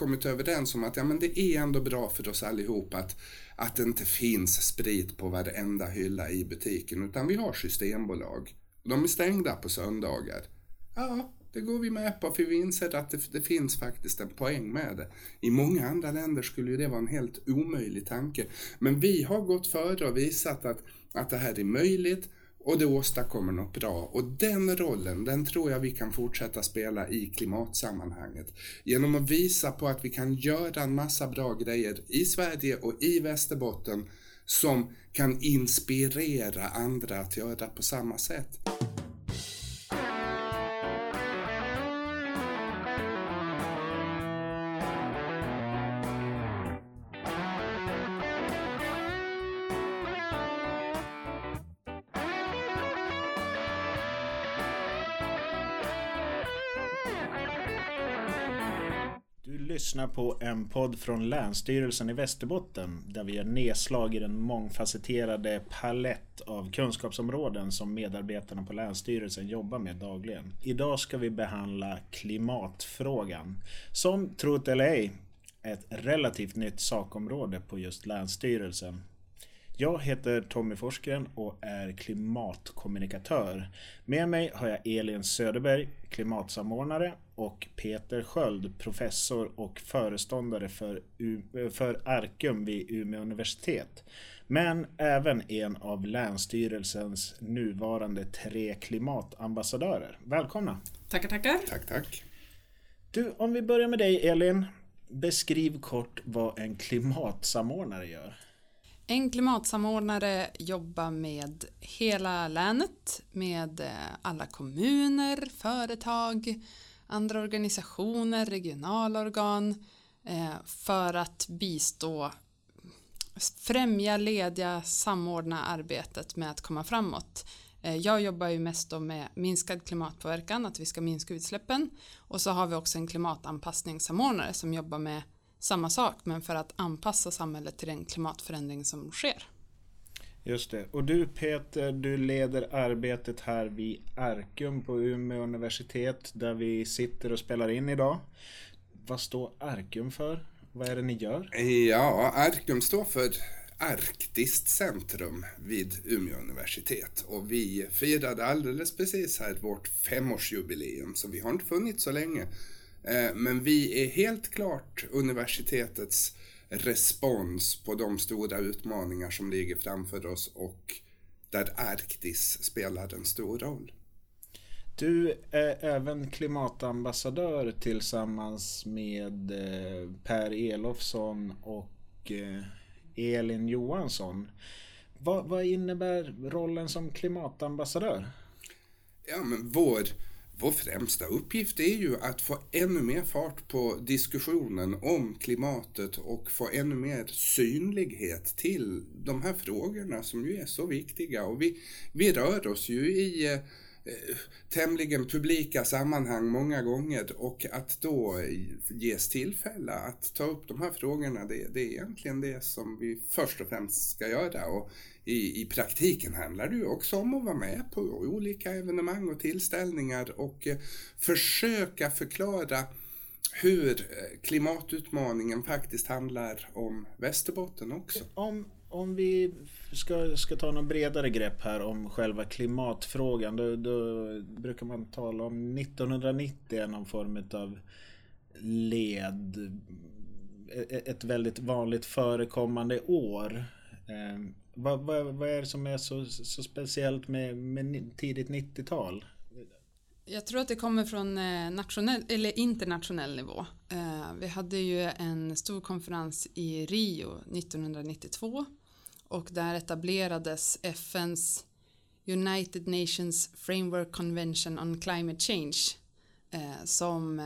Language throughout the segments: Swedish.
kommit överens om att ja, men det är ändå bra för oss allihop att, att det inte finns sprit på varenda hylla i butiken utan vi har systembolag. De är stängda på söndagar. Ja, det går vi med på för vi inser att det, det, finns faktiskt en poäng med det. I många andra länder skulle ju det vara en helt omöjlig tanke. Men vi har gått före och visat att, att det här är möjligt och det åstadkommer något bra. Och den rollen, den tror jag vi kan fortsätta spela i klimatsammanhanget. Genom att visa på att vi kan göra en massa bra grejer i Sverige och i Västerbotten som kan inspirera andra att göra på samma sätt. Lyssnar på en podd från Länsstyrelsen i Västerbotten där vi gör nedslag i den mångfacetterade palett av kunskapsområden som medarbetarna på Länsstyrelsen jobbar med dagligen. Idag ska vi behandla klimatfrågan som, trot eller ej, ett relativt nytt sakområde på just Länsstyrelsen. Jag heter Tommy Forsgren och är klimatkommunikatör. Med mig har jag Elin Söderberg, klimatsamordnare och Peter Sköld, professor och föreståndare för, U för Arkum vid Umeå universitet. Men även en av Länsstyrelsens nuvarande tre klimatambassadörer. Välkomna! Tackar, tackar! Tack, tack! Du, om vi börjar med dig Elin. Beskriv kort vad en klimatsamordnare gör. En klimatsamordnare jobbar med hela länet, med eh, alla kommuner, företag, andra organisationer, regionala organ eh, för att bistå, främja, lediga, samordna arbetet med att komma framåt. Eh, jag jobbar ju mest då med minskad klimatpåverkan, att vi ska minska utsläppen och så har vi också en klimatanpassningssamordnare som jobbar med samma sak men för att anpassa samhället till den klimatförändring som sker. Just det. Och du Peter, du leder arbetet här vid Arkum på Umeå universitet där vi sitter och spelar in idag. Vad står Arkum för? Vad är det ni gör? Ja, Arkum står för Arktiskt centrum vid Umeå universitet och vi firade alldeles precis här vårt femårsjubileum så vi har inte funnits så länge. Eh, men vi är helt klart universitetets respons på de stora utmaningar som ligger framför oss och där Arktis spelar en stor roll. Du är även klimatambassadör tillsammans med eh, Per Elofsson och eh, Elin Johansson. Vad, vad innebär rollen som klimatambassadör? Ja, men vår vår främsta uppgift är ju att få ännu mer fart på diskussionen om klimatet och få ännu mer synlighet till de här frågorna som ju är så viktiga. Och vi, vi rör oss ju i eh, tämligen publika sammanhang många gånger och att då ges tillfälle att ta upp de här frågorna det, det är egentligen det som vi först och främst ska göra. Och i, i praktiken handlar det ju också om att vara med på olika evenemang och tillställningar och eh, försöka förklara hur eh, klimatutmaningen faktiskt handlar om Västerbotten också. Om, om vi ska, ska ta något bredare grepp här om själva klimatfrågan då, då brukar man tala om 1990 någon form av led e, e, ett väldigt vanligt förekommande år. Ehm, vad, vad, vad är det som är så, så speciellt med, med tidigt 90-tal? Jag tror att det kommer från eh, nationell eller internationell nivå. Eh, vi hade ju en stor konferens i Rio 1992 och där etablerades FNs United Nations Framework Convention on Climate Change eh, som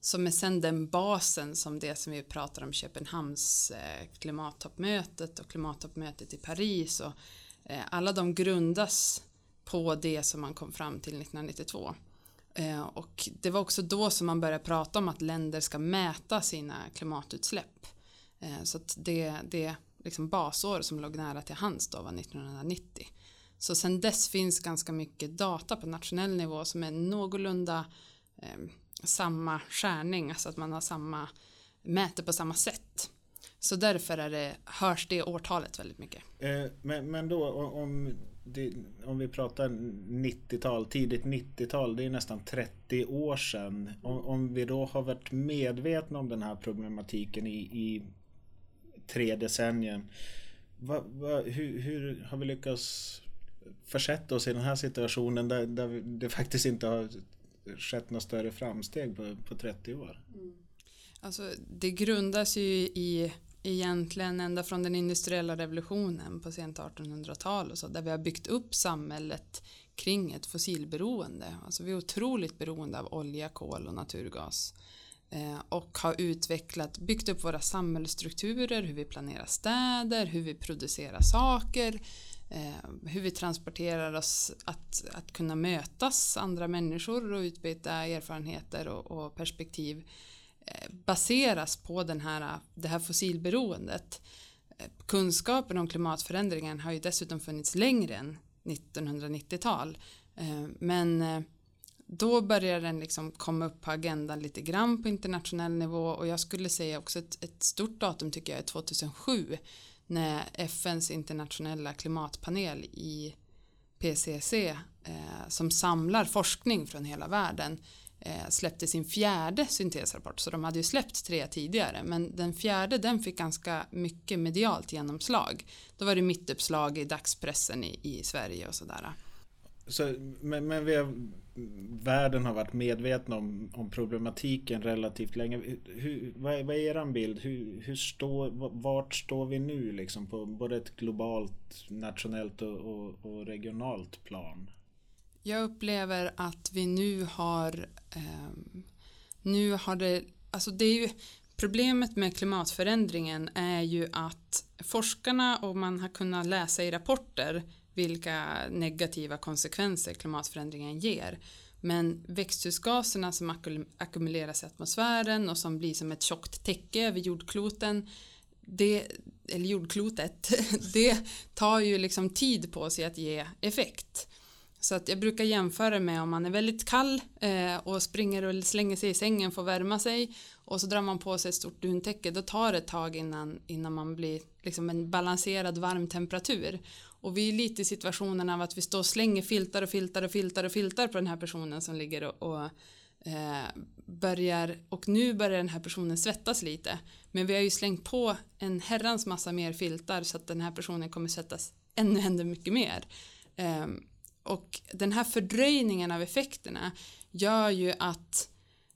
som är sen den basen som det som vi pratar om Köpenhamns eh, klimattoppmötet och klimattoppmötet i Paris och eh, alla de grundas på det som man kom fram till 1992. Eh, och det var också då som man började prata om att länder ska mäta sina klimatutsläpp. Så att det, det liksom basår som låg nära till hands då var 1990. Så sen dess finns ganska mycket data på nationell nivå som är någorlunda ehm, samma skärning, alltså att man har samma mäter på samma sätt. Så därför är det, hörs det årtalet väldigt mycket. Eh, men, men då om, det, om vi pratar 90-tal, tidigt 90-tal, det är nästan 30 år sedan. Om, om, vi då har varit medvetna om den här problematiken i, i tre decennier. Va, va, hur, hur, har vi lyckats försätta oss i den här situationen där, där det faktiskt inte har skett några större framsteg på, på 30 år? Mm. Alltså, det grundas ju i egentligen ända från den industriella revolutionen på sent 1800-tal och så där vi har byggt upp samhället kring ett fossilberoende. Alltså vi är otroligt beroende av olja, kol och naturgas eh, och har utvecklat, byggt upp våra samhällsstrukturer, hur vi planerar städer, hur vi producerar saker, Eh, hur vi transporterar oss att, att kunna mötas andra människor och utbyta erfarenheter och, och perspektiv eh, baseras på den här, det här fossilberoendet. Eh, kunskapen om klimatförändringen har ju dessutom funnits längre än 1990-tal. Men då börjar den liksom komma upp på agendan lite grann på internationell nivå och jag skulle säga också ett, ett stort datum tycker jag är 2007 när FNs internationella klimatpanel i PCC eh, som samlar forskning från hela världen eh, släppte sin fjärde syntesrapport så de hade ju släppt tre tidigare men den fjärde den fick ganska mycket medialt genomslag. Då var det mittuppslag i dagspressen i, i Sverige och sådär. Så, men, men vi har, världen har varit medvetna om, om problematiken relativt länge. Hur, vad, är, vad är er bild? Hur, hur stå, vart står vi nu liksom på både ett globalt, nationellt och, och, och regionalt plan? Jag upplever att vi nu har eh, nu har det, alltså det är ju problemet med klimatförändringen är ju att forskarna och man har kunnat läsa i rapporter vilka negativa konsekvenser klimatförändringen ger. Men växthusgaserna som ackumuleras i atmosfären och som blir som ett tjockt täcke över jordkloten det, eller jordklotet, det tar ju liksom tid på sig att ge effekt. Så att jag brukar jämföra med om man är väldigt kall eh, och springer och slänger sig i sängen för att värma sig och så drar man på sig ett stort duntäcke då tar det ett tag innan, innan man blir liksom en balanserad varm temperatur och vi är lite i situationen av att vi står och slänger filtar och filtar och filtar och filtar på den här personen som ligger och, och eh, börjar och nu börjar den här personen svettas lite. Men vi har ju slängt på en herrans massa mer filtar så att den här personen kommer svettas ännu, ännu mycket mer. Eh, och den här fördröjningen av effekterna gör ju att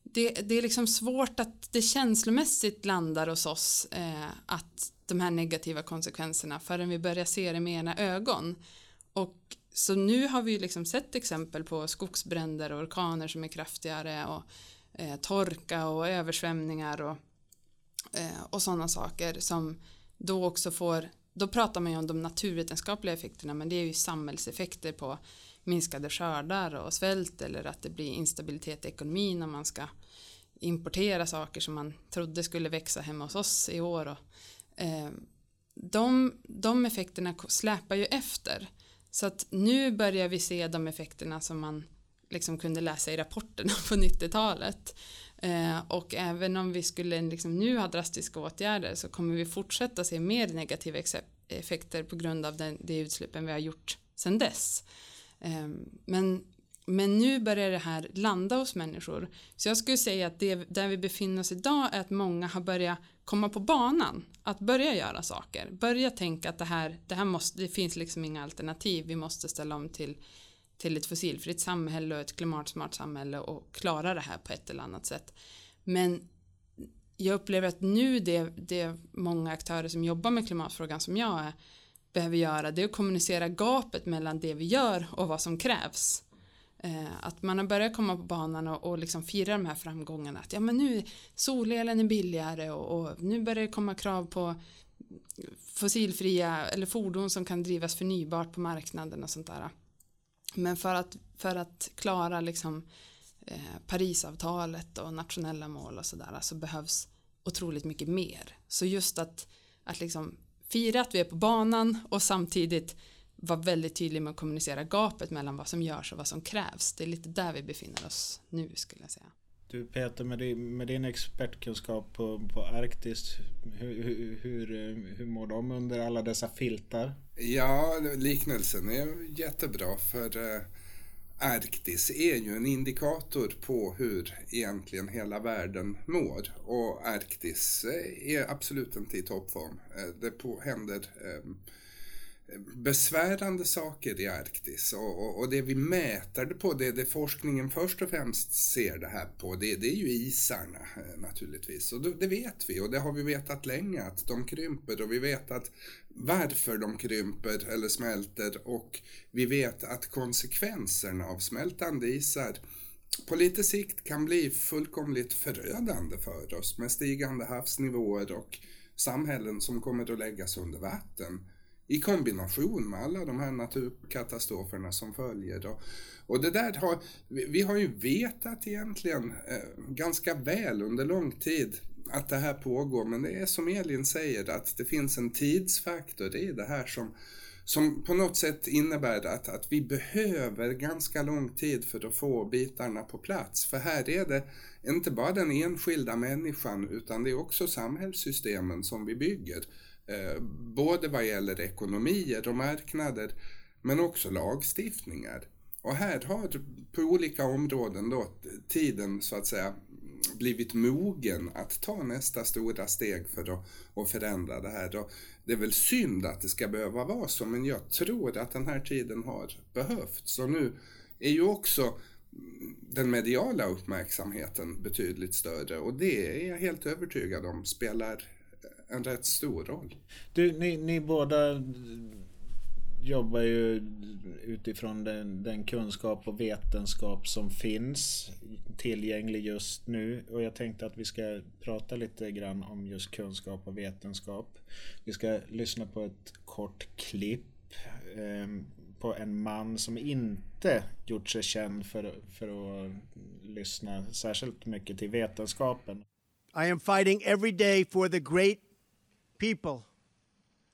det, det är liksom svårt att det känslomässigt landar hos oss eh, att de här negativa konsekvenserna förrän vi börjar se det med ena ögon. Och så nu har vi liksom sett exempel på skogsbränder och orkaner som är kraftigare och eh, torka och översvämningar och, eh, och sådana saker som då också får då pratar man ju om de naturvetenskapliga effekterna men det är ju samhällseffekter på minskade skördar och svält eller att det blir instabilitet i ekonomin om man ska importera saker som man trodde skulle växa hemma hos oss i år. Och, Eh, de, de effekterna släpar ju efter. Så att nu börjar vi se de effekterna som man liksom kunde läsa i rapporterna på 90-talet. Eh, och även om vi skulle liksom nu ha drastiska åtgärder så kommer vi fortsätta se mer negativa effekter på grund av den, de utsläppen vi har gjort sedan dess. Eh, men, men nu börjar det här landa hos människor. Så jag skulle säga att det där vi befinner oss idag är att många har börjat komma på banan. Att börja göra saker. Börja tänka att det här, det här måste, det finns liksom inga alternativ. Vi måste ställa om till till ett fossilfritt samhälle och ett klimatsmart samhälle och klara det här på ett eller annat sätt. Men jag upplever att nu det, det många aktörer som jobbar med klimatfrågan som jag är, behöver göra det är att kommunicera gapet mellan det vi gör och vad som krävs. Eh, att man har börjat komma på banan och, och liksom fira de här framgångarna. Att ja men nu solelen är billigare och, och nu börjar det komma krav på fossilfria eller fordon som kan drivas förnybart på marknaden och sånt där. Men för att, för att klara liksom, eh, Parisavtalet och nationella mål och sådär så behövs otroligt mycket mer. Så just att, att liksom fira att vi är på banan och samtidigt vara väldigt tydlig med att kommunicera gapet mellan vad som görs och vad som krävs. Det är lite där vi befinner oss nu skulle jag säga. Du Peter, med din, med din expertkunskap på, på Arktis, hur, hur, hur, hur mår de under alla dessa filtar? Ja, liknelsen är jättebra för eh, Arktis är ju en indikator på hur egentligen hela världen mår och Arktis eh, är absolut inte i toppform. Eh, det på, händer eh, besvärande saker i Arktis. Och, och, och, det vi mäter det på, det, det forskningen först och främst ser det här på, det, det är ju isarna eh, naturligtvis. Och det, det vet vi och det har vi vetat länge att de krymper. Och vi vet att varför de krymper eller smälter. Och vi vet att konsekvenserna av smältande isar på lite sikt kan bli fullkomligt förödande för oss med stigande havsnivåer och samhällen som kommer att läggas under vatten i kombination med alla de här naturkatastroferna som följer. Då. och det där har, vi har ju vetat egentligen eh, ganska väl under lång tid att det här pågår, men det är som Elin säger att det finns en tidsfaktor i det här som, som på något sätt innebär att, att vi behöver ganska lång tid för att få bitarna på plats. För här är det inte bara den enskilda människan utan det är också samhällssystemen som vi bygger Eh, både vad gäller ekonomier och marknader men också lagstiftningar. Och här har på olika områden då tiden så att säga blivit mogen att ta nästa stora steg för att, att förändra det här. Och det är väl synd att det ska behöva vara så men jag tror att den här tiden har behövts. Och nu är ju också den mediala uppmärksamheten betydligt större och det är jag helt övertygad om spelar en rätt stor roll. Du, ni, ni båda jobbar ju utifrån den, den, kunskap och vetenskap som finns tillgänglig just nu. Och jag tänkte att vi ska prata lite grann om just kunskap och vetenskap. Vi ska lyssna på ett kort klipp eh, på en man som inte gjort sig känd för, för att lyssna särskilt mycket till vetenskapen. I am fighting every day for the great people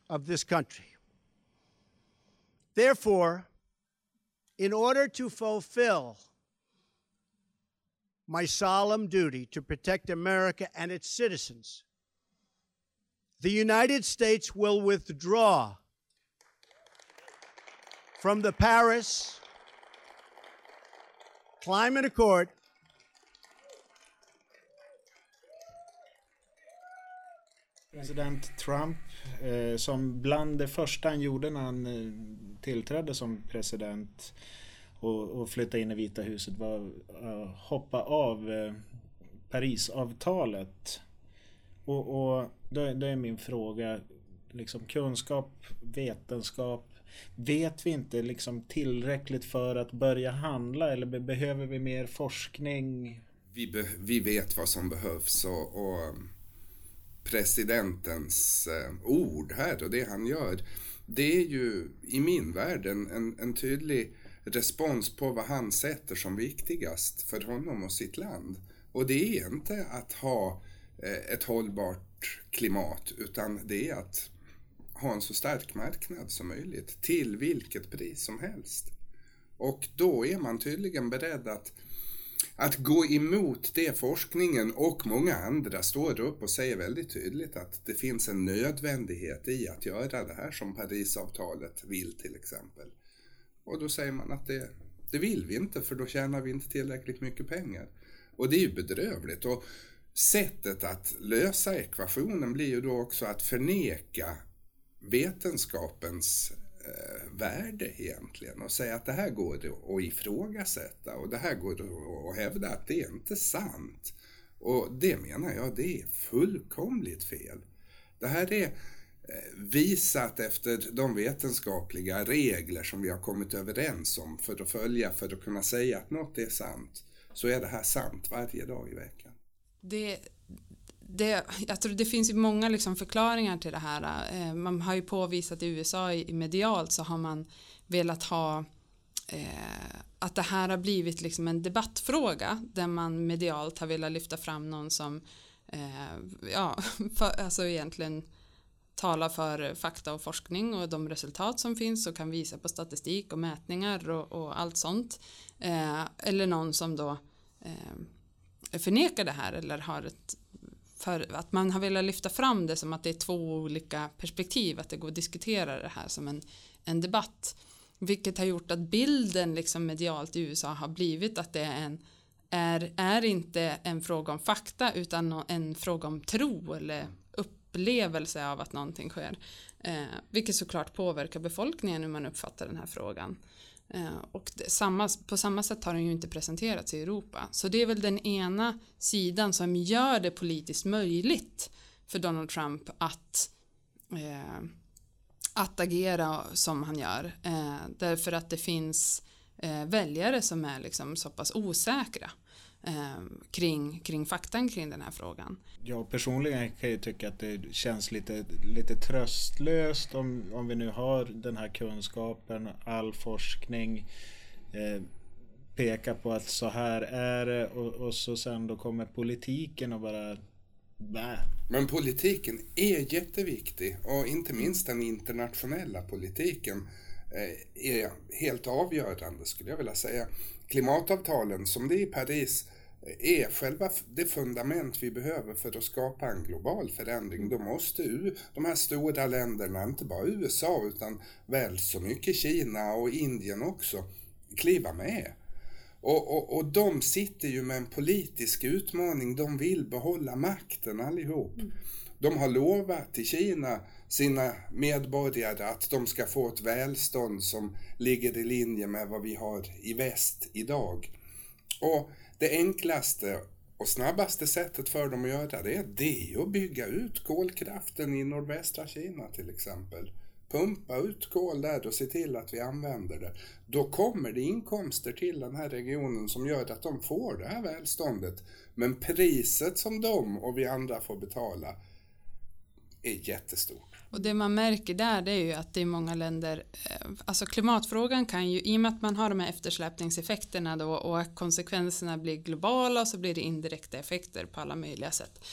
of this country. Therefore, in order to fulfill my solemn duty to protect America and its citizens, the United States will withdraw from the Paris Climate Accord President Trump eh, som bland det första han gjorde när han eh, tillträdde som president och, och flyttade in i Vita huset var att eh, hoppa av eh, Parisavtalet. Och, och då, då är min fråga, liksom kunskap, vetenskap, Vet vi inte liksom tillräckligt för att börja handla eller behöver vi mer forskning? Vi, be vi vet vad som behövs och, och presidentens eh, ord här och det han gör, det är ju i min värld en, en, en tydlig respons på vad han sätter som viktigast för honom och sitt land. Och det är inte att ha eh, ett hållbart klimat utan det är att ha en så stark marknad som möjligt till vilket pris som helst. Och då är man tydligen beredd att att gå emot det forskningen och många andra står upp och säger väldigt tydligt att det finns en nödvändighet i att göra det här som Parisavtalet vill till exempel. Och då säger man att det, det vill vi inte för då tjänar vi inte tillräckligt mycket pengar. Och det är ju bedrövligt. Och sättet att lösa ekvationen blir ju då också att förneka vetenskapens eh, värde egentligen och säga att det här går att ifrågasätta och det här går att hävda att det är inte sant. Och det menar jag, det är fullkomligt fel. Det här är eh, visat efter de vetenskapliga regler som vi har kommit överens om för att följa, för att kunna säga att något är sant, så är det här sant varje dag i veckan. Det, det, jag tror det finns ju många liksom förklaringar till det här. Eh, man har ju påvisat i USA i medialt så har man velat ha eh, att det här har blivit liksom en debattfråga där man medialt har velat lyfta fram någon som eh, ja, för, alltså egentligen talar för fakta och forskning och de resultat som finns och kan visa på statistik och mätningar och, och allt sånt. Eh, eller någon som då eh, förnekar det här eller har ett för att man har velat lyfta fram det som att det är två olika perspektiv, att det går att diskutera det här som en, en debatt. Vilket har gjort att bilden liksom medialt i USA har blivit att det är en är, är inte en fråga om fakta utan en fråga om tro eller upplevelse av att någonting sker. Eh, vilket såklart påverkar befolkningen hur man uppfattar den här frågan. Eh, och det, samma, på samma sätt har den ju inte presenterats i Europa. Så det är väl den ena sidan som gör det politiskt möjligt för Donald Trump att eh, att agera som han gör. Eh, därför att det finns eh, väljare som är liksom så pass osäkra kring, kring faktan kring den här frågan. Jag personligen kan ju tycka att det känns lite, lite tröstlöst om, om vi nu har den här kunskapen, all forskning eh, pekar på att så här är det och, och så sen då kommer politiken och bara Bä. Men politiken är jätteviktig och inte minst den internationella politiken eh, är helt avgörande skulle jag vilja säga. Klimatavtalen som det är i Paris är själva det fundament vi behöver för att skapa en global förändring. Då måste de här stora länderna, inte bara USA utan väl så mycket Kina och Indien också, kliva med. Och, och, och de sitter ju med en politisk utmaning, de vill behålla makten allihop. Mm. De har lovat till Kina sina medborgare att de ska få ett välstånd som ligger i linje med vad vi har i väst idag. Och det enklaste och snabbaste sättet för dem att göra det, det är att bygga ut kolkraften i nordvästra Kina till exempel. Pumpa ut kol där och se till att vi använder det. Då kommer det inkomster till den här regionen som gör att de får det här välståndet. Men priset som de och vi andra får betala är jättestort. Och det man märker där det är ju att det är många länder, eh, alltså klimatfrågan kan ju, i och med att man har de här eftersläpningseffekterna då och att konsekvenserna blir globala och så blir det indirekta effekter på alla möjliga sätt.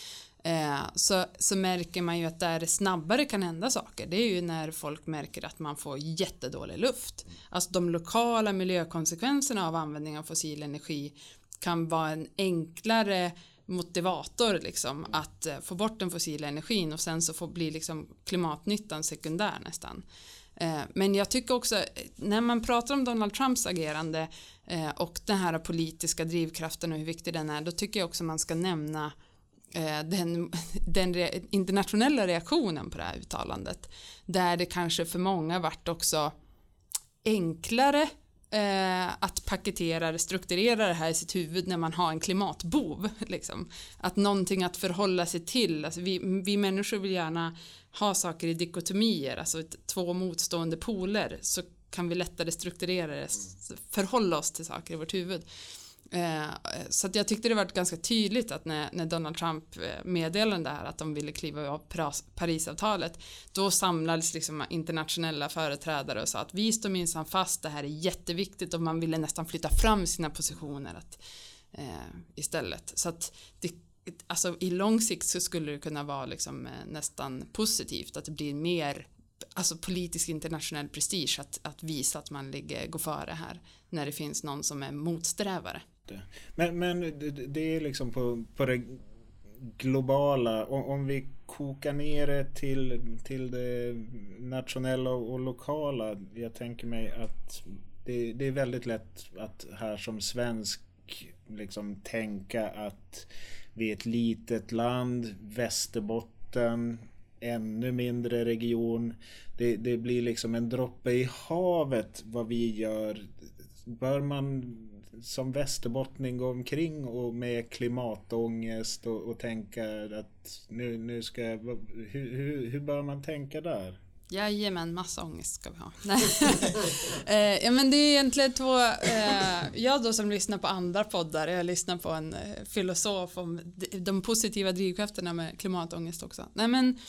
Eh, så, så märker man ju att där det snabbare kan hända saker det är ju när folk märker att man får jättedålig luft. Alltså de lokala miljökonsekvenserna av användning av fossil energi kan vara en enklare motivator liksom att eh, få bort den fossila energin och sen så får bli liksom klimatnyttan sekundär nästan. Eh, men jag tycker också eh, när man pratar om Donald Trumps agerande och den här politiska drivkraften och hur viktig den är då tycker jag också man ska nämna den, den internationella reaktionen på det här uttalandet där det kanske för många varit också enklare eh, att paketera strukturera det här i sitt huvud när man har en klimatbov. Liksom. Att någonting att förhålla sig till. Alltså vi, vi människor vill gärna ha saker i dikotomier, alltså två motstående poler så kan vi lättare strukturera det, förhålla oss till saker i vårt huvud. Eh, så att jag tyckte det var ganska tydligt att när, när Donald Trump eh, meddelade det här att de ville kliva av Parisavtalet då samlades liksom internationella företrädare och sa att vi står minsann fast, det här är jätteviktigt och man ville nästan flytta fram sina positioner att, eh, istället. Så att det, alltså, i lång sikt så skulle det kunna vara liksom, eh, nästan positivt att det blir mer alltså politisk internationell prestige att, att visa att man ligger, går före här när det finns någon som är motsträvare det. Men, men det är liksom på, på det globala, om, om vi kokar ner det till, till det nationella och lokala. Jag tänker mig att det, det är väldigt lätt att här som svensk liksom tänka att vi är ett litet land, Västerbotten, ännu mindre region. Det, det blir liksom en droppe i havet vad vi gör. Bör man som västerbottning gå omkring och med klimatångest och, och tänka att nu, nu ska jag, hur, hur, hur bör man tänka där? Jajamän, massa ångest ska vi ha. eh, ja, men det är egentligen två, eh, jag då som lyssnar på andra poddar, jag lyssnar på en eh, filosof om de positiva drivkrafterna med klimatångest också. Nej men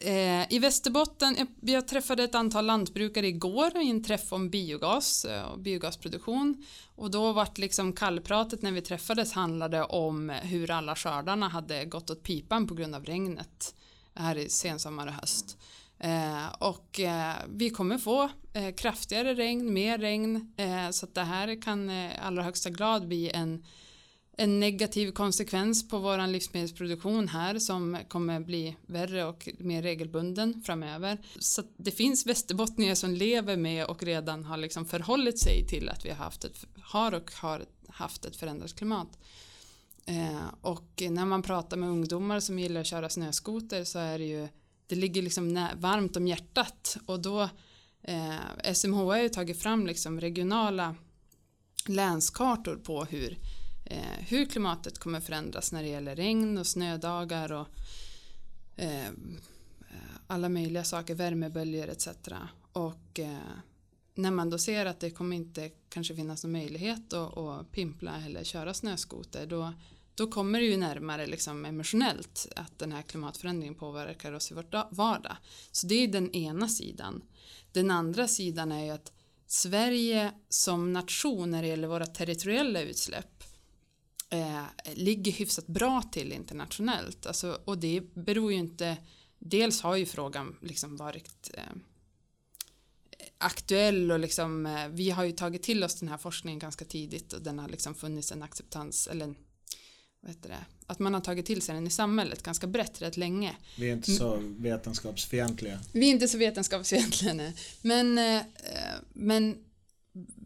Eh, I Västerbotten, eh, jag träffade ett antal lantbrukare igår i en träff om biogas eh, och biogasproduktion och då vart liksom kallpratet när vi träffades handlade om hur alla skördarna hade gått åt pipan på grund av regnet här i sensommar och höst. Eh, och eh, vi kommer få eh, kraftigare regn, mer regn eh, så att det här kan eh, i allra högsta grad bli en en negativ konsekvens på vår livsmedelsproduktion här som kommer bli värre och mer regelbunden framöver. Så det finns västerbottningar som lever med och redan har liksom förhållit sig till att vi har haft ett, har och har haft ett förändrat klimat. Eh, och när man pratar med ungdomar som gillar att köra snöskoter så är det ju det ligger liksom varmt om hjärtat och då eh, SMH har ju tagit fram liksom regionala länskartor på hur, eh, hur klimatet kommer förändras när det gäller regn och snödagar och eh, alla möjliga saker, värmeböljor etc. Och eh, när man då ser att det kommer inte kanske finnas någon möjlighet att, att pimpla eller köra snöskoter då då kommer det ju närmare liksom emotionellt att den här klimatförändringen påverkar oss i vårt vardag. Så det är den ena sidan. Den andra sidan är ju att Sverige som nation när det gäller våra territoriella utsläpp eh, ligger hyfsat bra till internationellt. Alltså, och det beror ju inte, dels har ju frågan liksom varit eh, aktuell och liksom, eh, vi har ju tagit till oss den här forskningen ganska tidigt och den har liksom funnits en acceptans eller en det, att man har tagit till sig den i samhället ganska brett rätt länge. Vi är inte så vetenskapsfientliga. Vi är inte så vetenskapsfientliga nej. Men, eh, men,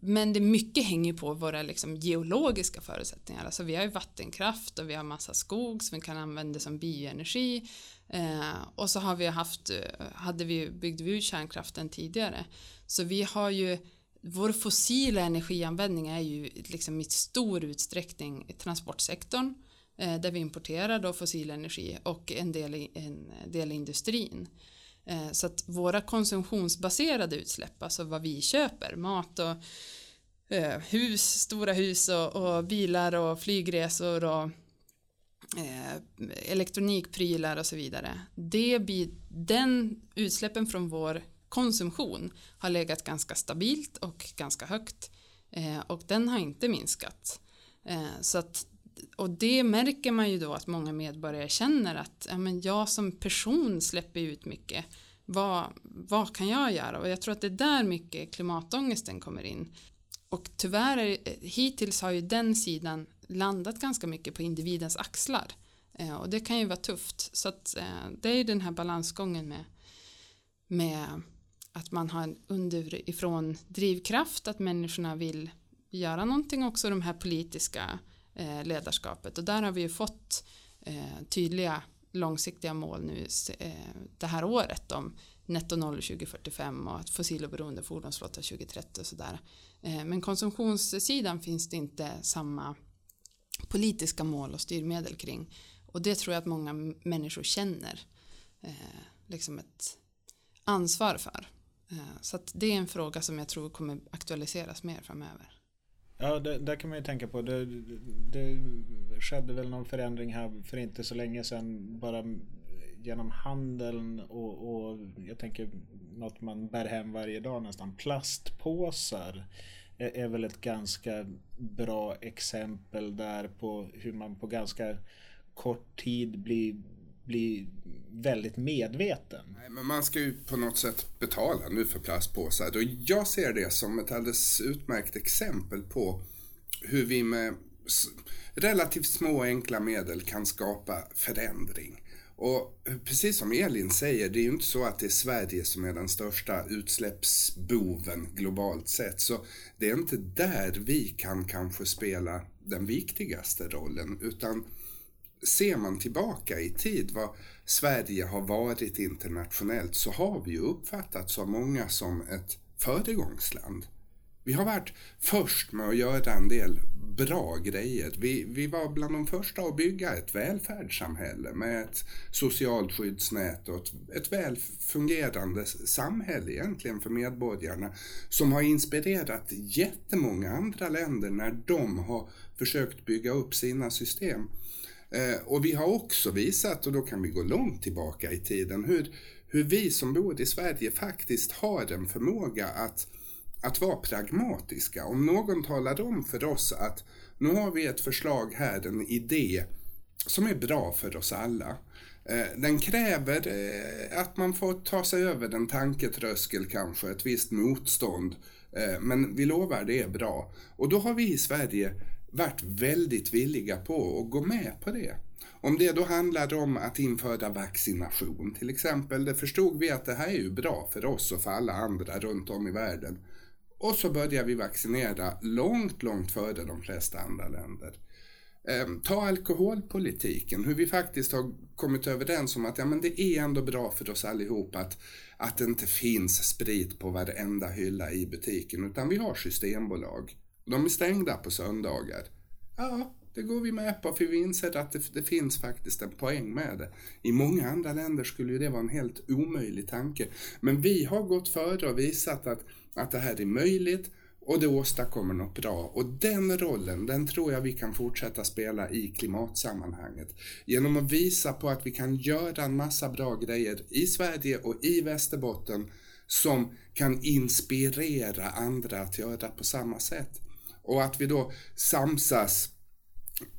men det mycket hänger på våra liksom, geologiska förutsättningar. Alltså vi har ju vattenkraft och vi har massa skog som vi kan använda som bioenergi. Eh, och så har vi haft, eh, hade vi, byggde vi ut kärnkraften tidigare. Så vi har ju vår fossila energianvändning är ju liksom i stor utsträckning transportsektorn Eh, där vi importerar då fossil energi och en del, i, en del i industrin. Eh, så att våra konsumtionsbaserade utsläpp, alltså vad vi köper, mat och eh, hus, stora hus och, och bilar och flygresor och eh, elektronikprylar och så vidare. Det den utsläppen från vår konsumtion har legat ganska stabilt och ganska högt eh, och den har inte minskat. Så att och det märker man ju då att många medborgare känner att ja, men jag som person släpper ut mycket. Vad, vad kan jag göra? Och jag tror att det är där mycket klimatångesten kommer in. Och tyvärr, är, hittills har ju den sidan landat ganska mycket på individens axlar. Eh, och det kan ju vara tufft. Så att, eh, det är ju den här balansgången med, med att man har en underifrån drivkraft, att människorna vill göra någonting också, de här politiska Eh, Eh, ledarskapet och där har vi ju fått eh, tydliga långsiktiga mål nu eh, det här året om netto noll 2045 och att fossiloberoende fordonsflotta 2030 och sådär. Eh, men konsumtionssidan finns det inte samma politiska mål och styrmedel kring och det tror jag att många människor känner eh, liksom ett ansvar för. Så att det är en fråga som jag tror kommer aktualiseras mer framöver. Ja, det, där kan man ju tänka på. Det, det skedde väl någon förändring här för inte så länge sedan. Bara genom handeln och, och jag tänker något man bär hem varje dag nästan. Plastpåsar är, är väl ett ganska bra exempel där på hur man på ganska kort tid blir, bli väldigt medveten. Nej, men man ska ju på något sätt betala nu för plastpåsar. Och jag ser det som ett alldeles utmärkt exempel på hur vi med relativt små enkla medel kan skapa förändring. Och precis som Elin säger, det är ju inte så att det är Sverige som är den största utsläppsboven globalt sett. Så det är inte där vi kan kanske spela den viktigaste rollen, utan ser man tillbaka i tid vad Sverige har varit internationellt så har vi ju uppfattats av många som ett föregångsland. Vi har varit först med att göra en del bra grejer. Vi, vi var bland de första att bygga ett välfärdssamhälle med ett socialt skyddsnät och ett, ett väl fungerande samhälle egentligen för medborgarna som har inspirerat jättemånga andra länder när de har försökt bygga upp sina system. Eh, och vi har också visat, och då kan vi gå långt tillbaka i tiden, hur, hur vi som bor i Sverige faktiskt har en förmåga att, att vara pragmatiska. Om någon talar om för oss att nu har vi ett förslag här, en idé som är bra för oss alla. Eh, den kräver eh, att man får ta sig över en tanketröskel kanske, ett visst motstånd. Eh, men vi lovar, det är bra. Och då har vi i Sverige varit väldigt villiga på att gå med på det. Om det då handlade om att införa vaccination till exempel, det förstod vi att det här är ju bra för oss och för alla andra runt om i världen. Och så började vi vaccinera långt, långt före de flesta andra länder. Ehm, ta alkoholpolitiken, hur vi faktiskt har kommit överens om att ja, men det är ändå bra för oss allihop att, att det inte finns sprit på varenda hylla i butiken utan vi har systembolag. De är stängda på söndagar. Ja, det går vi med på för vi inser att det, det, finns faktiskt en poäng med det. I många andra länder skulle ju det vara en helt omöjlig tanke. Men vi har gått före och visat att, att det här är möjligt och det åstadkommer något bra. Och den rollen, den tror jag vi kan fortsätta spela i klimatsammanhanget. Genom att visa på att vi kan göra en massa bra grejer i Sverige och i Västerbotten som kan inspirera andra att göra på samma sätt. Och att vi då samsas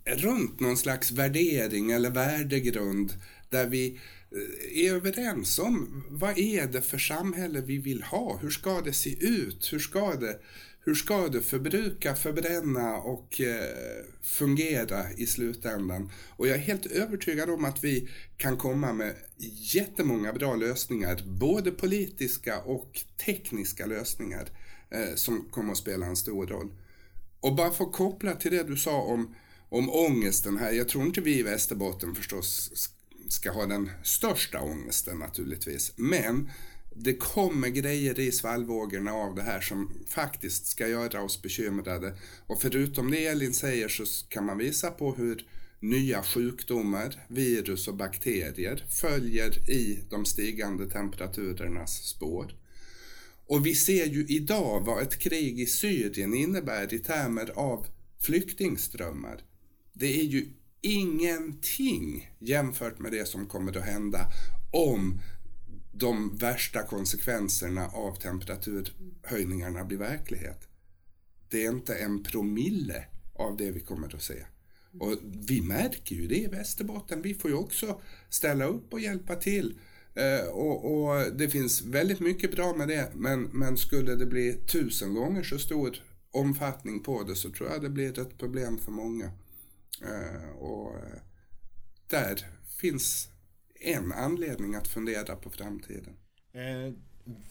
runt någon slags värdering eller värdegrund där vi eh, är överens om vad är det för samhälle vi vill ha? Hur ska det se ut? Hur ska det, hur ska det förbruka, förbränna och eh, fungera i slutändan? Och jag är helt övertygad om att vi kan komma med jättemånga bra lösningar, både politiska och tekniska lösningar eh, som kommer att spela en stor roll. Och bara för att koppla till det du sa om om ångesten här. Jag tror inte vi i Västerbotten förstås ska ha den största ångesten naturligtvis. Men det kommer grejer i svallvågorna av det här som faktiskt ska göra oss bekymrade. Och förutom det Elin säger så kan man visa på hur nya sjukdomar, virus och bakterier följer i de stigande temperaturernas spår. Och vi ser ju idag vad ett krig i Syrien innebär i termer av flyktingströmmar. Det är ju ingenting jämfört med det som kommer att hända om de värsta konsekvenserna av temperaturhöjningarna blir verklighet. Det är inte en promille av det vi kommer att se. Och vi märker ju det i Västerbotten. Vi får ju också ställa upp och hjälpa till. Eh, och, och, det finns väldigt mycket bra med det. Men, men skulle det bli tusen gånger så stor omfattning på det så tror jag det blir ett problem för många. Eh, och eh, där finns en anledning att fundera på framtiden. Eh,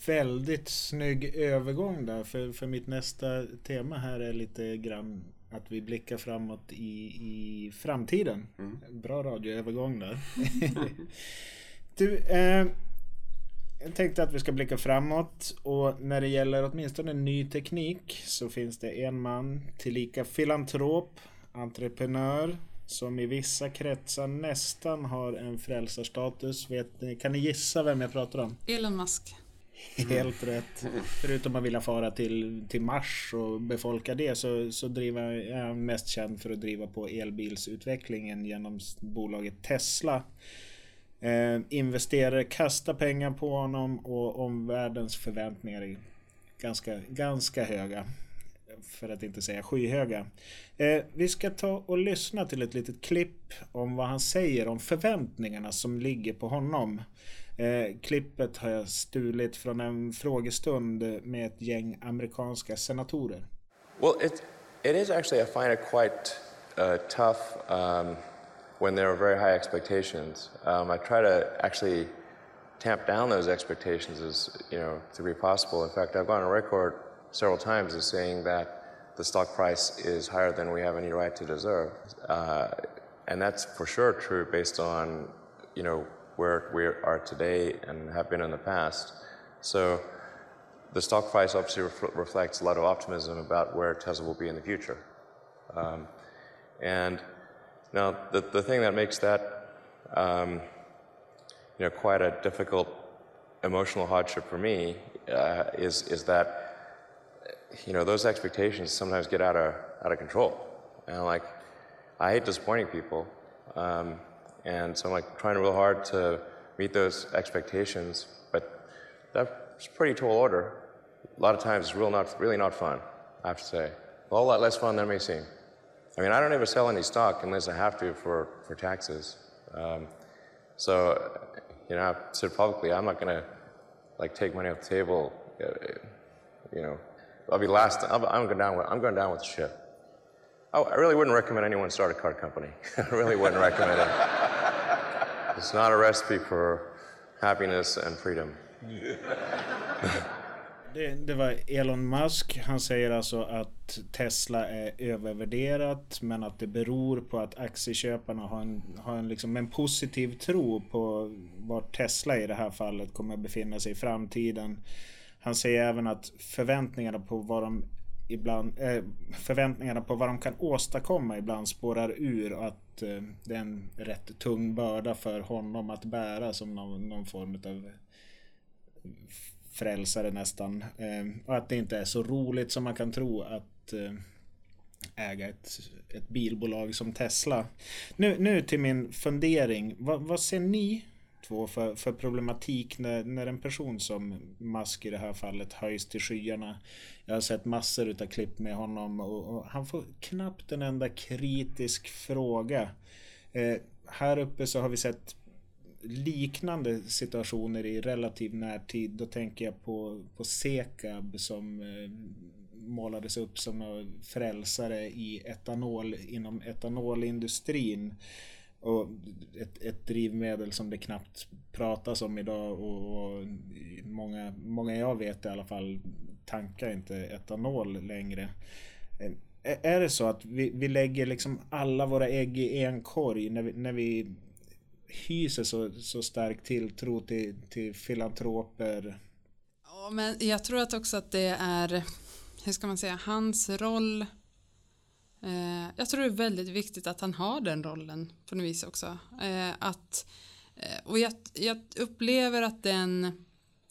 väldigt snygg övergång där för, för mitt nästa tema här är lite grann att vi blickar framåt i, i framtiden. Mm. Bra radioövergång där. du, eh, jag tänkte att vi ska blicka framåt och när det gäller åtminstone ny teknik så finns det en man tillika filantrop entreprenör som i vissa kretsar nästan har en frälsarstatus. Vet ni, kan ni gissa vem jag pratar om? Elon Musk. Helt rätt. Förutom att vilja fara till, till Mars och befolka det så, så driver jag är mest känd för att driva på elbilsutvecklingen genom bolaget Tesla. Eh, investerare kastar pengar på honom och omvärldens förväntningar är ganska, ganska höga för att inte säga skyhöga. Eh, vi ska ta och lyssna till ett litet klipp om vad han säger om förväntningarna som ligger på honom. Eh, klippet har jag stulit från en frågestund med ett gäng amerikanska senatorer. Well, it, it is actually, I find it quite uh, tough um, when there are very high expectations. Um, I try to actually tamp down those expectations as you know to be possible. In fact, I've gone on record several times as saying that the stock price is higher than we have any right to deserve. Uh, and that's for sure true based on, you know, where we are today and have been in the past. So the stock price obviously ref- reflects a lot of optimism about where Tesla will be in the future. Um, and now the, the thing that makes that, um, you know, quite a difficult emotional hardship for me uh, is, is that you know, those expectations sometimes get out of out of control. And like, I hate disappointing people, um, and so I'm like trying real hard to meet those expectations. But that's pretty tall order. A lot of times, it's real not really not fun. I have to say, a whole lot less fun than it may seem. I mean, I don't ever sell any stock unless I have to for for taxes. Um, so, you know, I've said publicly, I'm not going to like take money off the table. Uh, you know, I'll be last. I'm, going down. With, I'm going down with the ship. Oh, I really wouldn't recommend anyone start a car company. I really wouldn't recommend it. It's not a recipe for happiness and freedom. Det, det, var Elon Musk. Han säger alltså att Tesla är övervärderat men att det beror på att aktieköparna har en, har en, liksom en positiv tro på var Tesla i det här fallet kommer att befinna sig i framtiden. Han säger även att förväntningarna på vad de ibland, eh, förväntningarna på vad de kan åstadkomma ibland spårar ur och att eh, det är en rätt tung börda för honom att bära som någon, någon form av frälsare nästan. Ehm, och att det inte är så roligt som man kan tro att eh, äga ett, ett bilbolag som Tesla. Nu, nu till min fundering. Vad, vad ser ni två för, för problematik när, när en person som Musk i det här fallet höjs till skyarna? Jag har sett massor utav klipp med honom och, och han får knappt en enda kritisk fråga. Eh, här uppe så har vi sett liknande situationer i relativ närtid. Då tänker jag på, på Sekab som eh, målades upp som frälsare i etanol inom etanolindustrin. Och ett, ett drivmedel som det knappt pratas om idag och, och många, många jag vet i alla fall tankar inte etanol längre. Eh, är det så att vi, vi lägger liksom alla våra ägg i en korg när vi, när vi hyser så, så stark tilltro till, till filantroper. Ja, men jag tror att också att det är, hur ska man säga, hans roll. Eh, jag tror det är väldigt viktigt att han har den rollen på något vis också. Eh, att, eh, och jag, jag, upplever att den,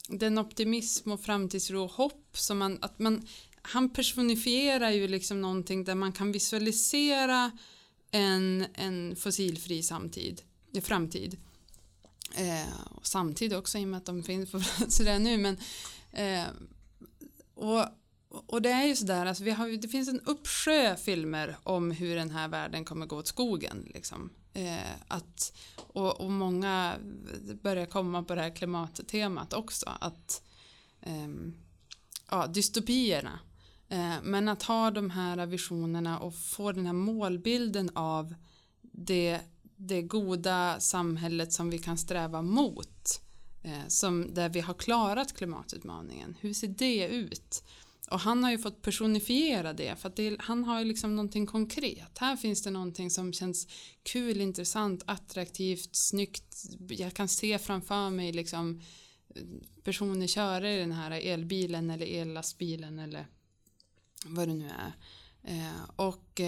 den optimism och framtidsro och hopp som man, att man, han personifierar ju liksom någonting där man kan visualisera en, en fossilfri samtid i framtid. Eh, och samtidigt också i och med att de finns på plats redan nu. Men, eh, och, och det är ju sådär, alltså vi har, det finns en uppsjö filmer om hur den här världen kommer gå åt skogen. Liksom. Eh, att, och, och många börjar komma på det här klimattemat också. Att, ehm, ja, dystopierna. Eh, men att ha de här visionerna och få den här målbilden av det det goda samhället som vi kan sträva mot eh, som där vi har klarat klimatutmaningen. Hur ser det ut? Och han har ju fått personifiera det för att det, han har ju liksom någonting konkret. Här finns det någonting som känns kul, intressant, attraktivt, snyggt. Jag kan se framför mig liksom eh, personer köra i den här elbilen eller ellastbilen eller vad det nu är. Eh, och,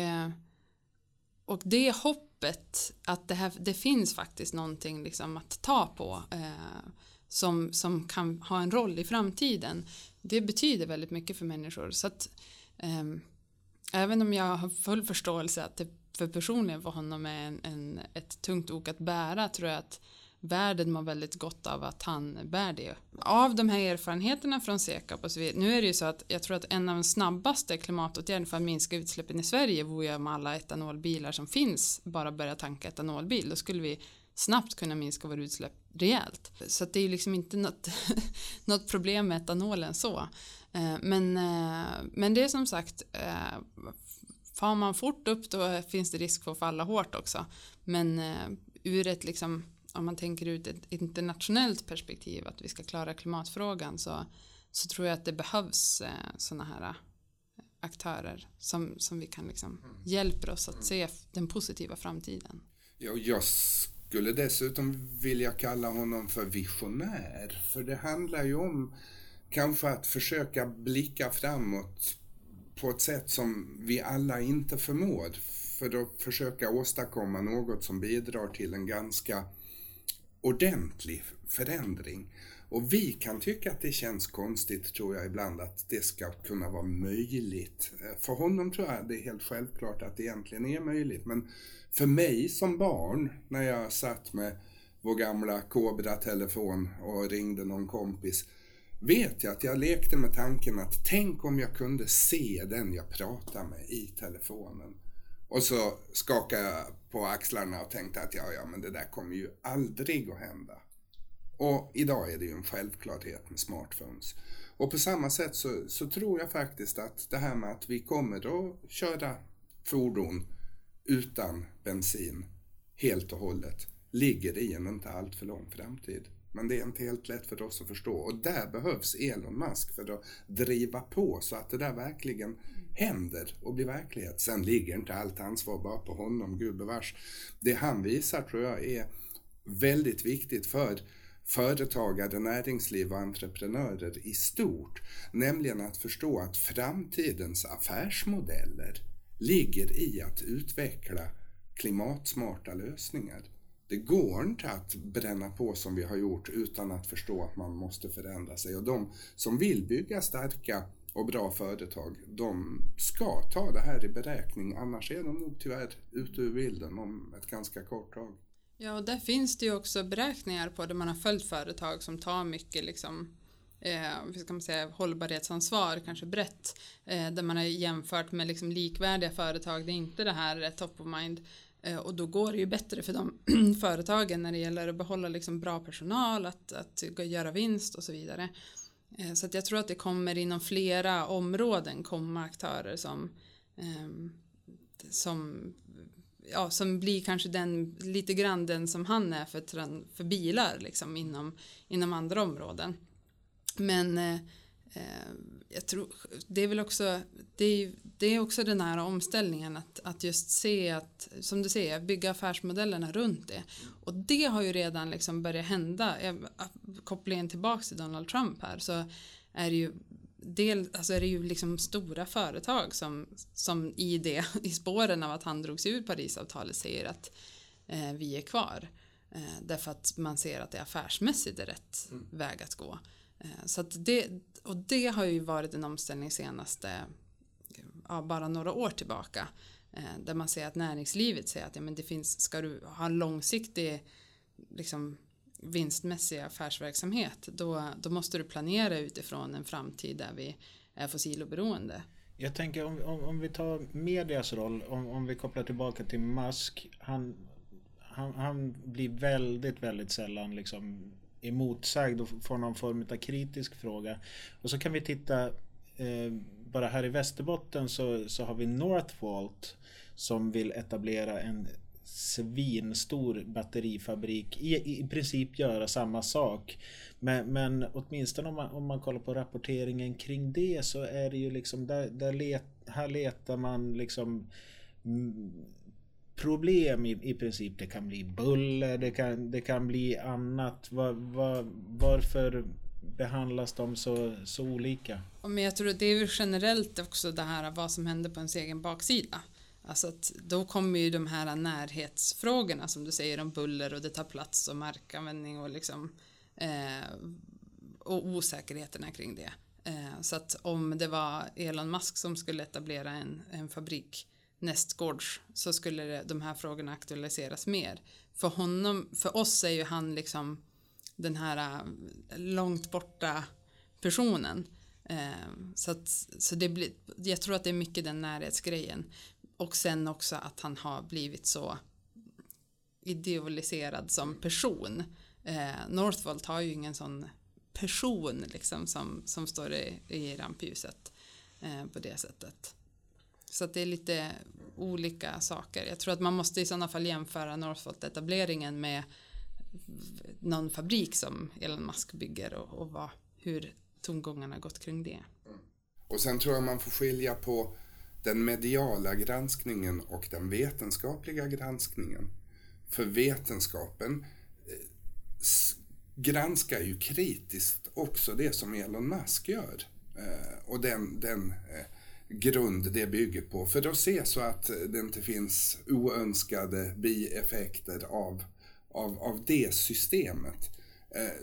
och det hopp hoppet att det, här, det finns faktiskt någonting liksom att ta på eh, som, som kan ha en roll i framtiden. Det betyder väldigt mycket för människor. Så att, eh, även om jag har full förståelse att det för personligen för honom är en, en, ett tungt ok att bära tror jag att världen mår väldigt gott av att han bär det. Av de här erfarenheterna från Sekab och så vidare, nu är det ju så att jag tror att en av de snabbaste klimatåtgärderna för att minska utsläppen i Sverige vore ju om alla etanolbilar som finns bara börja tanka etanolbil, då skulle vi snabbt kunna minska våra utsläpp rejält. Så att det är ju liksom inte något, något problem med etanolen så. Eh, men, eh, men det är som sagt, eh, far man fort upp då finns det risk för att falla hårt också. Men ur ett liksom om man tänker ut ett internationellt perspektiv att vi ska klara klimatfrågan så, så tror jag att det behövs eh, sådana här eh, aktörer som, som vi kan liksom mm. hjälper oss att se den positiva framtiden. Ja, jag skulle dessutom vilja kalla honom för visionär. För det handlar ju om kanske att försöka blicka framåt på ett sätt som vi alla inte förmår. För att försöka åstadkomma något som bidrar till en ganska ordentlig förändring. Och vi kan tycka att det känns konstigt, tror jag ibland, att det ska kunna vara möjligt. Eh, för honom tror jag det är helt självklart att det egentligen är möjligt. Men för mig som barn, när jag satt med vår gamla Kobra-telefon och ringde någon kompis, vet jag att jag lekte med tanken att tänk om jag kunde se den jag pratar med i telefonen. Och så skakade jag på axlarna och tänkte att ja, ja, men det där kommer ju aldrig att hända. Och idag är det ju en självklarhet med smartphones. Och på samma sätt så, så tror jag faktiskt att det här med att vi kommer att köra fordon utan bensin helt och hållet ligger i en inte alltför lång framtid. Men det är inte helt lätt för oss att förstå och där behövs Elon Musk för att driva på så att det där verkligen händer och blir verklighet. Sen ligger inte allt ansvar bara på honom, gubevars. Det han visar tror jag är väldigt viktigt för företagare, näringsliv och entreprenörer i stort. Nämligen att förstå att framtidens affärsmodeller ligger i att utveckla klimatsmarta lösningar. Det går inte att bränna på som vi har gjort utan att förstå att man måste förändra sig. Och de som vill bygga starka och bra företag, de ska ta det här i beräkning. Annars är de nog tyvärr ute ur bilden om ett ganska kort tag. Ja, och där finns det ju också beräkningar på där man har följt företag som tar mycket liksom eh, ska man säga, hållbarhetsansvar, kanske brett, eh, där man har jämfört med liksom likvärdiga företag, det är inte det här eh, top of mind, eh, och då går det ju bättre för de företagen när det gäller att behålla liksom bra personal, att, att göra vinst och så vidare. Eh, så att jag tror att det kommer inom flera områden komma aktörer som, ehm, som ja, som blir kanske den lite grann den som han är för, för bilar liksom inom, inom andra områden. Men eh, eh jag tror det är väl också det är, det är också den här omställningen att, att just se att som du säger bygga affärsmodellerna runt det och det har ju redan liksom börjat hända kopplingen tillbaks till Donald Trump här så är det ju del, alltså är det ju liksom stora företag som, som i det, i spåren av att han drog sig ur Parisavtalet säger att eh, vi är kvar. Eh, därför att man ser att det affärsmässigt är rätt mm. väg att gå. Eh, så att det, och det har ju varit en omställning senaste, ja, bara några år tillbaka. Eh, där man ser att näringslivet säger att ja, men det finns, ska du ha en långsiktig liksom, vinstmässig affärsverksamhet då, då måste du planera utifrån en framtid där vi är fossiloberoende. Jag tänker om, om, om vi tar medias roll, om, om vi kopplar tillbaka till Musk. Han, han, han blir väldigt, väldigt sällan liksom emotsagd och får någon form av kritisk fråga. Och så kan vi titta eh, bara här i Västerbotten så, så har vi Northvolt som vill etablera en svinstor batterifabrik i, i princip göra samma sak. Men, men åtminstone om man, om man kollar på rapporteringen kring det så är det ju liksom där, där let, här letar man liksom problem i, i princip. Det kan bli buller, det kan, det kan bli annat. Var, var, varför behandlas de så, så olika? Men jag tror att det är generellt också det här vad som händer på ens egen baksida. Alltså att då kommer ju de här närhetsfrågorna som du säger om buller och det tar plats och markanvändning och liksom eh, och osäkerheterna kring det. Eh, så att om det var Elon Musk som skulle etablera en, en fabrik nästgårds så skulle det, de här frågorna aktualiseras mer. För honom, för oss är ju han liksom den här äh, långt borta personen. Ehm, så att, så det blir, jag tror att det är mycket den närhetsgrejen. Och sen också att han har blivit så idealiserad som person. Ehm, Northvolt har ju ingen sån person liksom som, som står i, i rampljuset ehm, på det sättet. Så att det är lite olika saker. Jag tror att man måste i sådana fall jämföra Northvolt-etableringen med någon fabrik som Elon Musk bygger och, och vad, hur tongångarna gått kring det. Och sen tror jag man får skilja på den mediala granskningen och den vetenskapliga granskningen. För vetenskapen eh, granskar ju kritiskt också det som Elon Musk gör. Eh, och den, den eh, grund det bygger på. För att se så att det inte finns oönskade bieffekter av, av, av det systemet.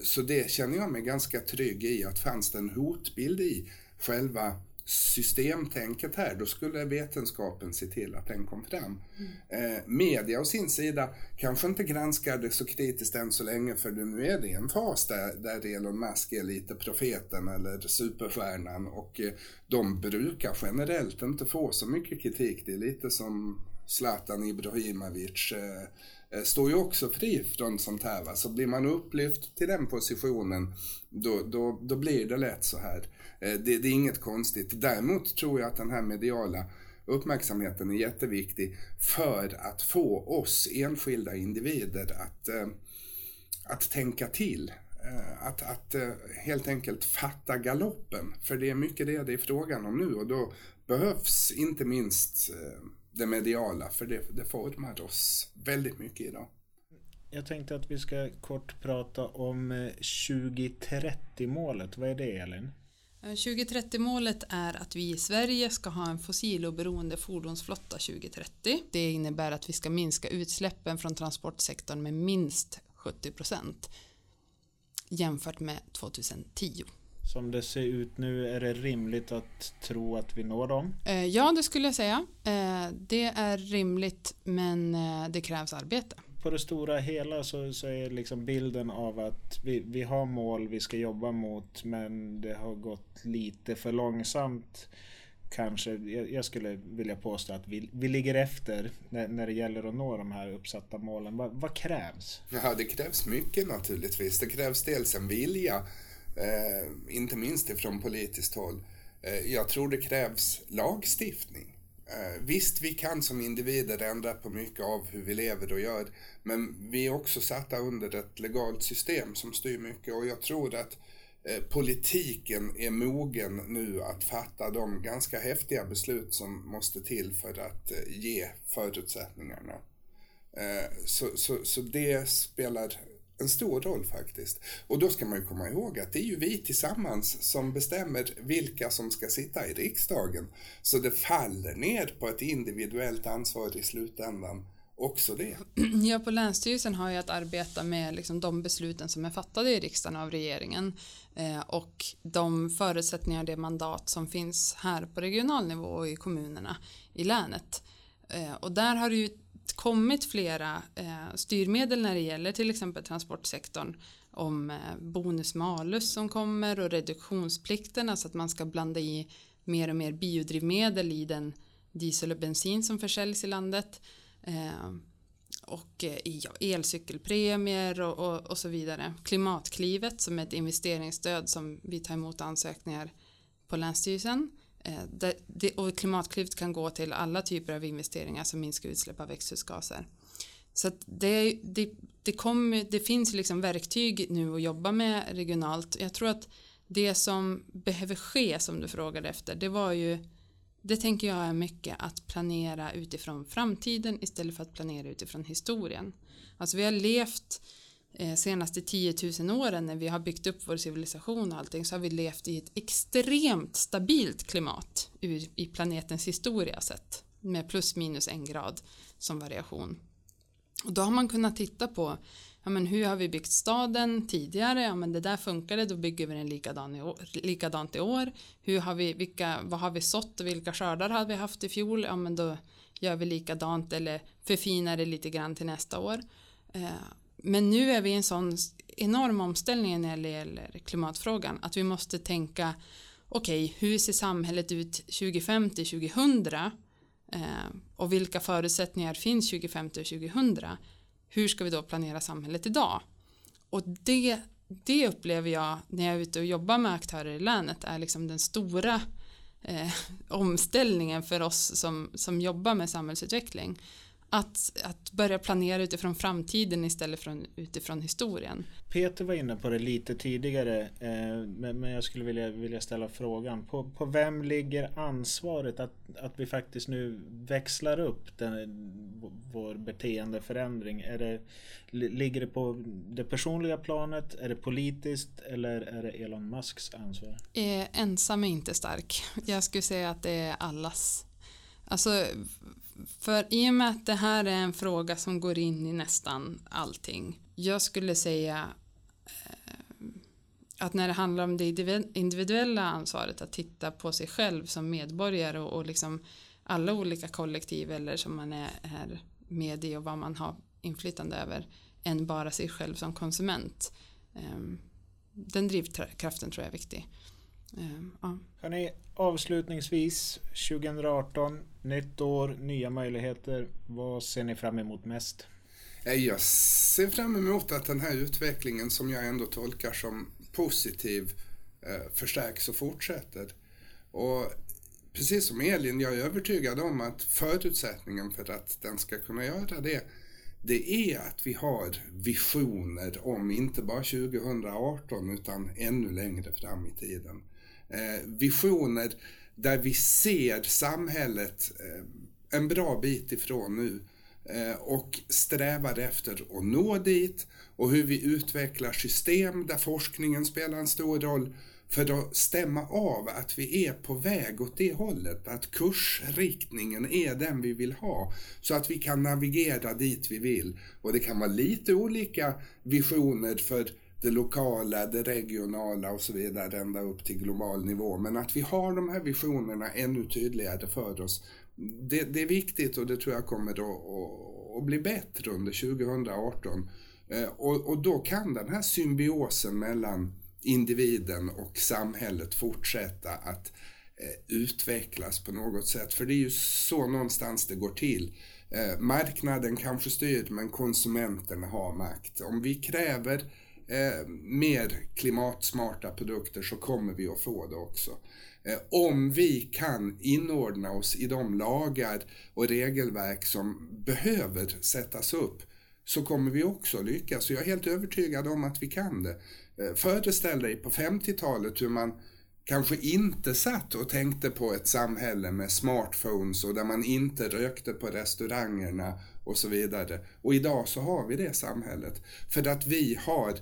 Så det känner jag mig ganska trygg i att fanns det en hotbild i själva systemtänket här, då skulle vetenskapen se till att den kom fram. Mm. Eh, media å sin sida kanske inte granskar det så kritiskt än så länge för nu är det en fas där, där Elon Musk är lite profeten eller superstjärnan och eh, de brukar generellt inte få så mycket kritik. Det är lite som Zlatan Ibrahimovic eh, eh Eh, står ju också fri från sånt här. Va? Så blir man upplyft till den positionen då, då, då blir det lätt så här. Eh, det, det, är inget konstigt. Däremot tror jag att den här mediala uppmärksamheten är jätteviktig för att få oss enskilda individer att, eh, att tänka till. Att, att helt enkelt fatta galoppen. För det är mycket det det är frågan om nu och då behövs inte minst det mediala för det, det formar oss väldigt mycket idag. Jag tänkte att vi ska kort prata om 2030-målet. Vad är det Elin? 2030-målet är att vi i Sverige ska ha en fossiloberoende fordonsflotta 2030. Det innebär att vi ska minska utsläppen från transportsektorn med minst 70 procent jämfört med 2010. Som det ser ut nu, är det rimligt att tro att vi når dem? Eh, ja, det skulle jag säga. Eh, det är rimligt, men eh, det krävs arbete på det stora hela så, så är liksom bilden av att vi, vi har mål vi ska jobba mot men det har gått lite för långsamt. Kanske, jag, jag skulle vilja påstå att vi, vi ligger efter när, när det gäller att nå de här uppsatta målen. Va, vad krävs? Ja, det krävs mycket naturligtvis. Det krävs dels en vilja, eh, inte minst ifrån politiskt håll. Eh, jag tror det krävs lagstiftning. Eh, visst, vi kan som individer ändra på mycket av hur vi lever och gör, men vi är också satta under ett legalt system som styr mycket och jag tror att eh, politiken är mogen nu att fatta de ganska häftiga beslut som måste till för att eh, ge förutsättningarna. Eh, så, så, så det spelar en stor roll faktiskt. Och då ska man ju komma ihåg att det är ju vi tillsammans som bestämmer vilka som ska sitta i riksdagen. Så det faller ner på ett individuellt ansvar i slutändan också det. Ja, på Länsstyrelsen har jag att arbeta med liksom de besluten som är fattade i riksdagen av regeringen eh, och de förutsättningar, det mandat som finns här på regional nivå och i kommunerna i länet. Eh, och där har det ju kommit flera eh, styrmedel när det gäller till exempel transportsektorn om eh, bonus malus som kommer och reduktionsplikten, alltså att man ska blanda i mer och mer biodrivmedel i den diesel och bensin som försäljs i landet eh, och eh, ja, elcykelpremier och, och, och, så vidare. Klimatklivet som är ett investeringsstöd som vi tar emot ansökningar på Länsstyrelsen Eh, Eh, det, det, och klimatklivet kan gå till alla typer av investeringar som minskar utsläpp av växthusgaser. Så det, det, det, kom, det finns liksom verktyg nu att jobba med regionalt. Jag tror att det som behöver ske som du frågade efter det var ju det tänker jag är mycket att planera utifrån framtiden istället för att planera utifrån historien. Alltså vi har levt eh, senaste 10 000 åren när vi har byggt upp vår civilisation och allting så har vi levt i ett extremt stabilt klimat i planetens historia sett med plus minus en grad som variation. Och då har man kunnat titta på ja, men hur har vi byggt staden tidigare? Ja, men det där funkade, då bygger vi den likadan i år, likadant i år. Hur har vi, vilka, vad har vi sått och vilka skördar har vi haft i fjol? Ja, men då gör vi likadant eller förfinar det lite grann till nästa år. Eh, men nu är vi i en sån enorm omställning när det gäller klimatfrågan att vi måste tänka okej, okay, hur ser samhället ut 2050, 2000 eh, och vilka förutsättningar finns 2050 och 2000? Hur ska vi då planera samhället idag? Och det, det upplever jag när jag är ute och jobbar med aktörer i länet är liksom den stora eh, omställningen för oss som, som jobbar med samhällsutveckling att, att börja planera utifrån framtiden istället för utifrån historien. Peter var inne på det lite tidigare eh, men, jag skulle vilja, vilja ställa frågan. På, på vem ligger ansvaret att, att vi faktiskt nu växlar upp den, vår beteendeförändring? Är det, ligger det på det personliga planet? Är det politiskt eller är det Elon Musks ansvar? Eh, ensam är inte stark. Jag skulle säga att det är allas. Alltså för i och med att det här är en fråga som går in i nästan allting. Jag skulle säga eh, att när det handlar om det individuella ansvaret att titta på sig själv som medborgare och, och liksom alla olika kollektiv eller som man är, är med i och vad man har inflytande över än bara sig själv som konsument. Ehm, den drivkraften tror jag är viktig. Um, ja. Hörrni, avslutningsvis 2018, nytt år, nya möjligheter. Vad ser ni fram emot mest? Jag ser fram emot att den här utvecklingen som jag ändå tolkar som positiv eh, förstärks och fortsätter. Och precis som Elin, jag är övertygad om att förutsättningen för att den ska kunna göra det, det är att vi har visioner om inte bara 2018 utan ännu längre fram i tiden. Eh, visioner där vi ser samhället eh, en bra bit ifrån nu eh, och strävar efter att nå dit och hur vi utvecklar system där forskningen spelar en stor roll för att stämma av att vi är på väg åt det hållet, att kursriktningen är den vi vill ha, så att vi kan navigera dit vi vill. Och det kan vara lite olika visioner för det lokala, det regionala och så vidare ända upp till global nivå. Men att vi har de här visionerna ännu tydligare för oss, det, det är viktigt och det tror jag kommer att, att, att bli bättre under 2018. Eh, och, och då kan den här symbiosen mellan individen och samhället fortsätta att eh, utvecklas på något sätt. För det är ju så någonstans det går till. Eh, marknaden kanske styr men konsumenterna har makt. Om vi kräver eh, mer klimatsmarta produkter så kommer vi att få det också. Eh, om vi kan inordna oss i de lagar och regelverk som behöver sättas upp så kommer vi också lyckas. Jag är helt övertygad om att vi kan det. Eh, föreställ dig på 50-talet hur man kanske inte satt och tänkte på ett samhälle med smartphones och där man inte rökte på restaurangerna och så vidare. Och idag så har vi det samhället. För att vi har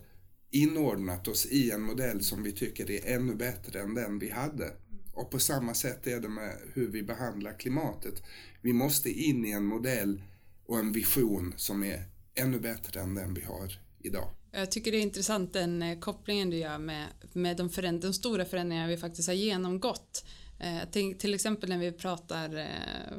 inordnat oss i en modell som vi tycker är ännu bättre än den vi hade. Och på samma sätt är det med hur vi behandlar klimatet. Vi måste in i en modell och en vision som är ännu bättre än den vi har idag. Jag tycker det är intressant den eh, kopplingen du gör med, med de, föränd de stora förändringar vi faktiskt har genomgått. Eh, till, till, exempel när vi pratar, eh,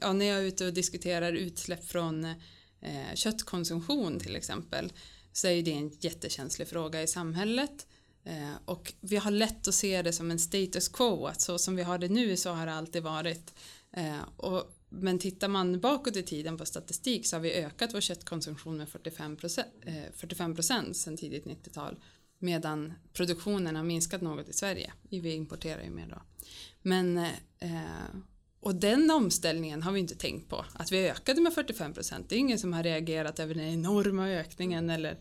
ja, när jag är ute och diskuterar utsläpp från eh, köttkonsumtion till exempel, så är det en jättekänslig fråga i samhället. Eh, och vi har lätt att se det som en status quo, att så som vi har det nu så har det alltid varit. Eh, och men tittar man bakåt i tiden på statistik så har vi ökat vår köttkonsumtion med 45 procent, eh, 45 procent sedan tidigt 90-tal medan produktionen har minskat något i Sverige. Vi importerar ju mer då. Men och den omställningen har vi inte tänkt på. Att vi ökade med 45 procent. Det är ingen som har reagerat över den enorma ökningen eller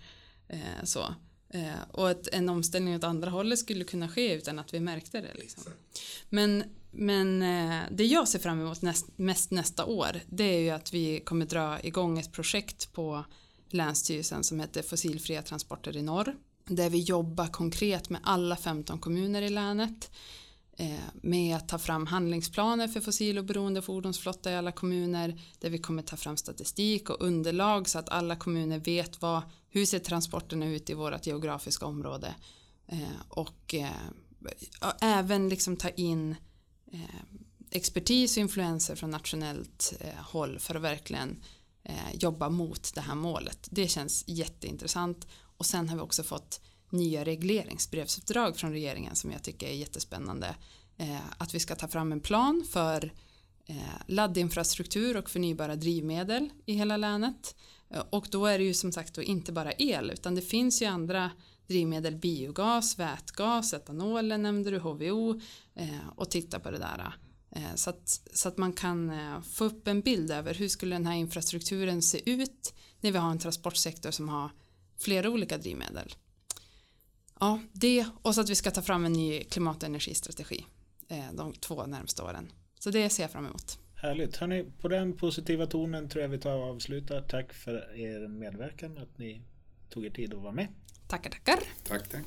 eh, så. Eh, och att en omställning åt andra hållet skulle kunna ske utan att vi märkte det. Liksom. Men men eh, det jag ser fram emot näst, mest nästa år det är ju att vi kommer dra igång ett projekt på Länsstyrelsen som heter Fossilfria transporter i norr. Där vi jobbar konkret med alla 15 kommuner i länet Eh, med att ta fram handlingsplaner för fossiloberoende fordonsflotta i alla kommuner där vi kommer ta fram statistik och underlag så att alla kommuner vet vad, hur ser transporterna ut i vårt geografiska område eh, eh, och även liksom ta in expertis och influenser från nationellt håll för att verkligen jobba mot det här målet. Det känns jätteintressant och sen har vi också fått nya regleringsbrevsuppdrag från regeringen som jag tycker är jättespännande. Eh, att vi ska ta fram en plan för eh, laddinfrastruktur och förnybara drivmedel i hela länet. Eh, och då är det ju som sagt då inte bara el utan det finns ju andra drivmedel, biogas, vätgas, etanol nämnde du, HVO eh, och titta på det där. Eh, så, att, så att man kan eh, få upp en bild över hur skulle den här infrastrukturen se ut när vi har en transportsektor som har flera olika drivmedel. Ja, det och så att vi ska ta fram en ny klimat och energistrategi eh, de två närmsta åren. Så det ser jag fram emot. Härligt. Hörrni, på den positiva tonen tror jag vi tar och avslutar. Tack för er medverkan, att ni tog er tid att vara med. Tackar, tackar. Tack, tack.